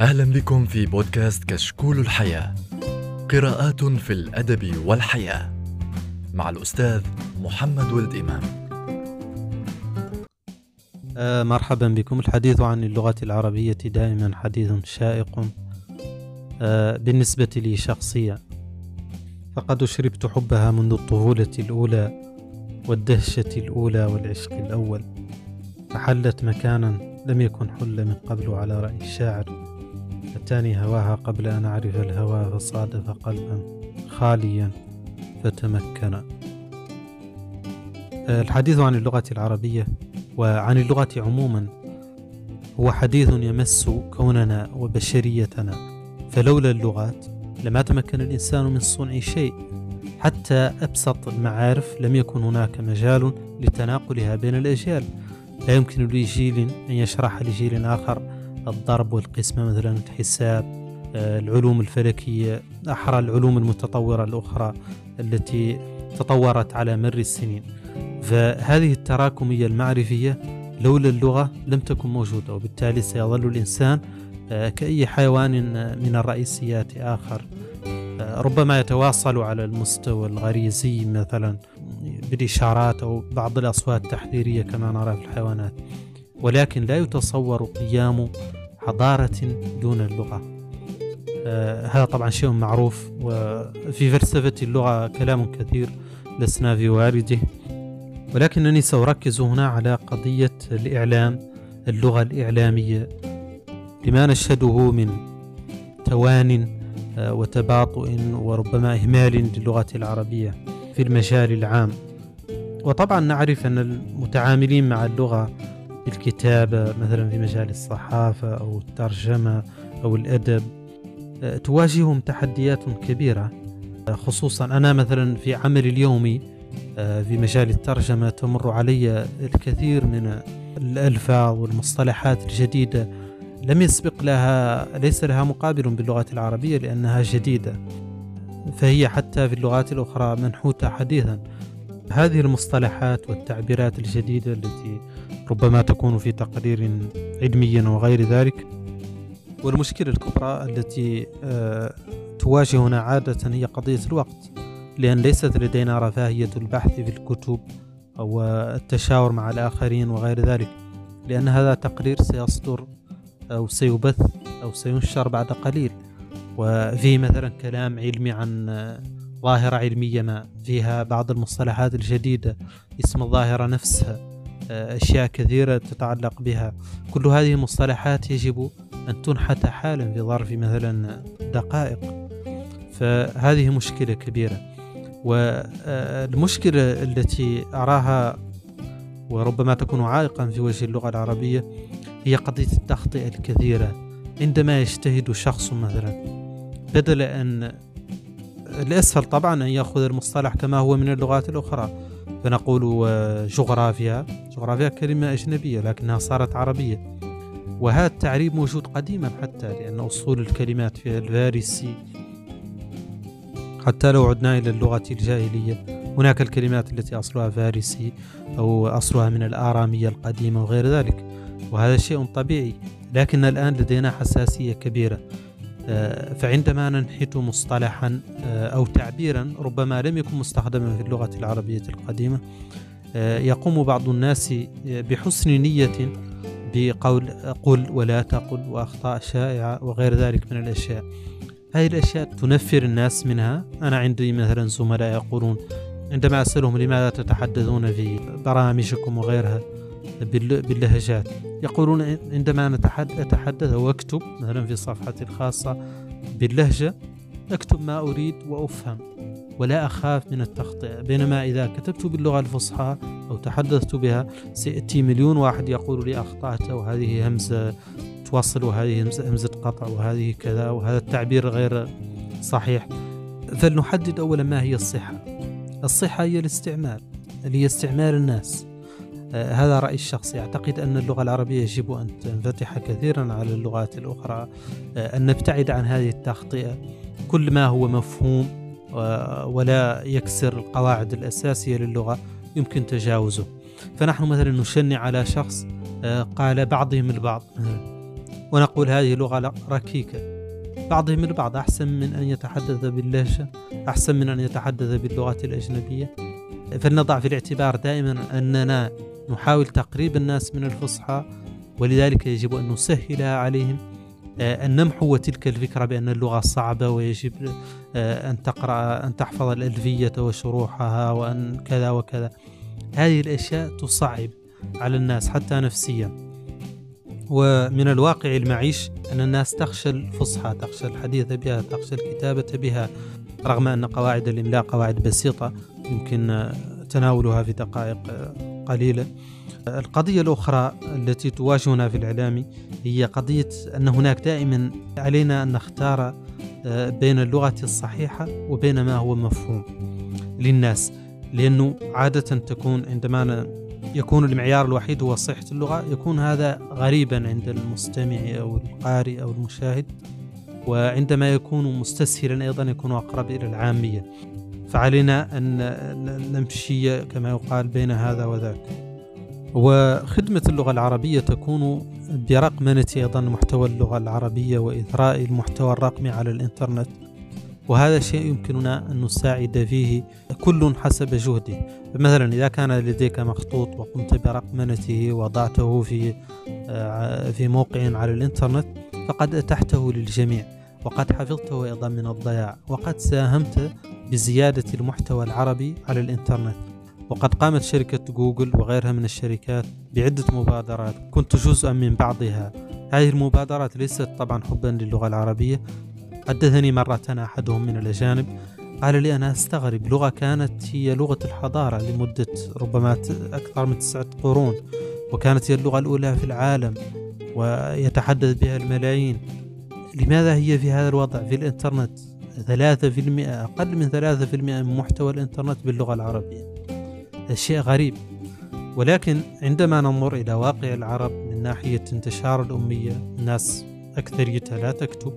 أهلا بكم في بودكاست كشكول الحياة. قراءات في الأدب والحياة مع الأستاذ محمد ولد إمام. آه مرحبا بكم. الحديث عن اللغة العربية دائما حديث شائق آه بالنسبة لي شخصيا. فقد شربت حبها منذ الطفولة الأولى والدهشة الأولى والعشق الأول. فحلت مكانا لم يكن حل من قبل على رأي الشاعر. أتاني هواها قبل أن أعرف الهوى فصادف قلبا خاليا فتمكن. آه، الحديث عن اللغة العربية وعن اللغة عموما هو حديث يمس كوننا وبشريتنا فلولا اللغات لما تمكن الإنسان من صنع شيء. حتى أبسط المعارف لم يكن هناك مجال لتناقلها بين الأجيال. لا يمكن لجيل أن يشرح لجيل آخر الضرب والقسمة مثلا الحساب آه، العلوم الفلكية أحرى العلوم المتطورة الأخرى التي تطورت على مر السنين. فهذه التراكمية المعرفية لولا اللغة لم تكن موجودة وبالتالي سيظل الإنسان آه، كأي حيوان من الرئيسيات آخر. آه، ربما يتواصل على المستوى الغريزي مثلا بالإشارات أو بعض الأصوات التحذيرية كما نرى في الحيوانات. ولكن لا يتصور قيام حضارة دون اللغة. آه هذا طبعا شيء معروف وفي فلسفة اللغة كلام كثير لسنا في وارده ولكنني سأركز هنا على قضية الإعلام اللغة الإعلامية. لما نشهده من توان آه، وتباطؤ وربما إهمال للغة العربية في المجال العام. وطبعا نعرف أن المتعاملين مع اللغة الكتابة مثلا في مجال الصحافة أو الترجمة أو الأدب آه، تواجههم تحديات كبيرة. آه، خصوصا أنا مثلا في عملي اليومي آه، في مجال الترجمة تمر علي الكثير من الألفاظ والمصطلحات الجديدة. لم يسبق لها ليس لها مقابل باللغة العربية لأنها جديدة فهي حتى في اللغات الأخرى منحوتة حديثا. هذه المصطلحات والتعبيرات الجديدة التي ربما تكون في تقرير علمي وغير ذلك. والمشكلة الكبرى التي آه، تواجهنا عادة هي قضية الوقت لأن ليست لدينا رفاهية البحث في الكتب أو التشاور مع الآخرين وغير ذلك لأن هذا تقرير سيصدر أو سيبث أو سينشر بعد قليل. وفيه مثلا كلام علمي عن ظاهرة علمية ما فيها بعض المصطلحات الجديدة اسم الظاهرة نفسها أشياء كثيرة تتعلق بها. كل هذه المصطلحات يجب أن تنحت حالا في ظرف مثلا دقائق. فهذه مشكلة كبيرة. والمشكلة التي أراها وربما تكون عائقا في وجه اللغة العربية هي قضية التخطئة الكثيرة. عندما يجتهد شخص مثلا بدل أن الأسهل طبعا أن يأخذ المصطلح كما هو من اللغات الأخرى. فنقول آه، جغرافيا. جغرافيا كلمة أجنبية لكنها صارت عربية. وهذا التعريب موجود قديما حتى لأن أصول الكلمات في الفارسي حتى لو عدنا إلى اللغة الجاهلية هناك الكلمات التي أصلها فارسي أو أصلها من الآرامية القديمة وغير ذلك. وهذا شيء طبيعي لكن الآن لدينا حساسية كبيرة. فعندما ننحت مصطلحا آه، أو تعبيرا ربما لم يكن مستخدما في اللغة العربية القديمة آه، يقوم بعض الناس بحسن نية بقول قل ولا تقل وأخطاء شائعة وغير ذلك من الأشياء. هذه الأشياء تنفر الناس منها. أنا عندي مثلا زملاء يقولون عندما أسألهم لماذا تتحدثون في برامجكم وغيرها باللهجات. يقولون عندما أتحدث وأكتب مثلا في صفحتي الخاصة باللهجة أكتب ما أريد وأفهم ولا أخاف من التخطئة. بينما إذا كتبت باللغة الفصحى أو تحدثت بها سيأتي مليون واحد يقول لي أخطأت وهذه همزة توصل وهذه همزة قطع وهذه كذا وهذا التعبير غير صحيح. فلنحدد أولا ما هي الصحة. الصحة هي الاستعمال هي استعمال الناس. هذا رأيي الشخصي. أعتقد أن اللغة العربية يجب أن تنفتح كثيرا على اللغات الأخرى. آه، أن نبتعد عن هذه التخطئة. كل ما هو مفهوم آه، ولا يكسر القواعد الأساسية للغة يمكن تجاوزه. فنحن مثلا نشنع على شخص قال بعضهم البعض ونقول هذه لغة ركيكة. بعضهم البعض أحسن من أن يتحدث باللهجة أحسن من أن يتحدث باللغات الأجنبية. فلنضع في الاعتبار دائما أننا نحاول تقريب الناس من الفصحى ولذلك يجب أن نسهلها عليهم آه، أن نمحو تلك الفكرة بأن اللغة صعبة ويجب آه، أن تقرأ أن تحفظ الألفية وشروحها وأن كذا وكذا. هذه الأشياء تصعب على الناس حتى نفسيا. ومن الواقع المعيش أن الناس تخشى الفصحى تخشى الحديث بها تخشى الكتابة بها. رغم أن قواعد الإملاء قواعد بسيطة يمكن تناولها في دقائق قليلة القضية الأخرى التي تواجهنا في الإعلام هي قضية أن هناك دائما علينا أن نختار بين اللغة الصحيحة وبين ما هو مفهوم للناس. لأنه عادة تكون عندما يكون المعيار الوحيد هو صحة اللغة يكون هذا غريبا عند المستمع أو القارئ أو المشاهد وعندما يكون مستسهلا أيضا يكون أقرب إلى العامية. فعلينا أن نمشي كما يقال بين هذا وذاك. وخدمة اللغة العربية تكون برقمنة أيضا محتوى اللغة العربية وإثراء المحتوى الرقمي على الإنترنت. وهذا شيء يمكننا أن نساعد فيه كل حسب جهده. مثلا إذا كان لديك مخطوط وقمت برقمنته وضعته في آه، في موقع على الإنترنت فقد أتحته للجميع. وقد حفظته أيضا من الضياع. وقد ساهمت بزيادة المحتوى العربي على الإنترنت. وقد قامت شركة جوجل وغيرها من الشركات بعدة مبادرات كنت جزءا من بعضها. هذه المبادرات ليست طبعا حبا للغة العربية. حدثني مرة أحدهم من الأجانب قال لي أنا أستغرب لغة كانت هي لغة الحضارة لمدة ربما أكثر من تسعة قرون وكانت هي اللغة الأولى في العالم ويتحدث بها الملايين. لماذا هي في هذا الوضع في الإنترنت؟ ثلاثة في المئة أقل من ثلاثة في المئة من محتوى الإنترنت باللغة العربية. شيء غريب. ولكن عندما ننظر إلى واقع العرب من ناحية انتشار الأمية الناس أكثريتها لا تكتب.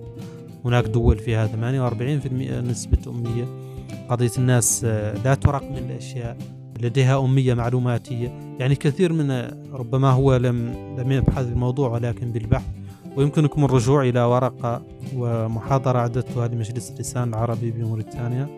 هناك دول فيها 48% نسبة أمية. قضية الناس لا ترقم الأشياء. لديها أمية معلوماتية. يعني كثير من ربما هو لم لم يبحث الموضوع ولكن بالبحث ويمكنكم الرجوع إلى ورقة ومحاضرة أعددتها لمجلس اللسان العربي بموريتانيا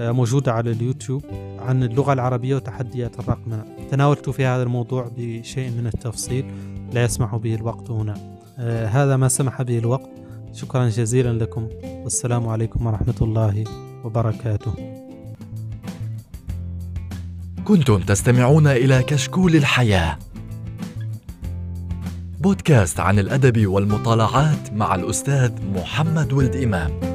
آه، موجودة على اليوتيوب عن اللغة العربية وتحديات الرقمنة تناولت في هذا الموضوع بشيء من التفصيل لا يسمح به الوقت هنا. آه، هذا ما سمح به الوقت. شكرا جزيلا لكم. والسلام عليكم ورحمة الله وبركاته. كنتم تستمعون إلى كشكول الحياة. بودكاست عن الأدب والمطالعات مع الأستاذ محمد ولد إمام.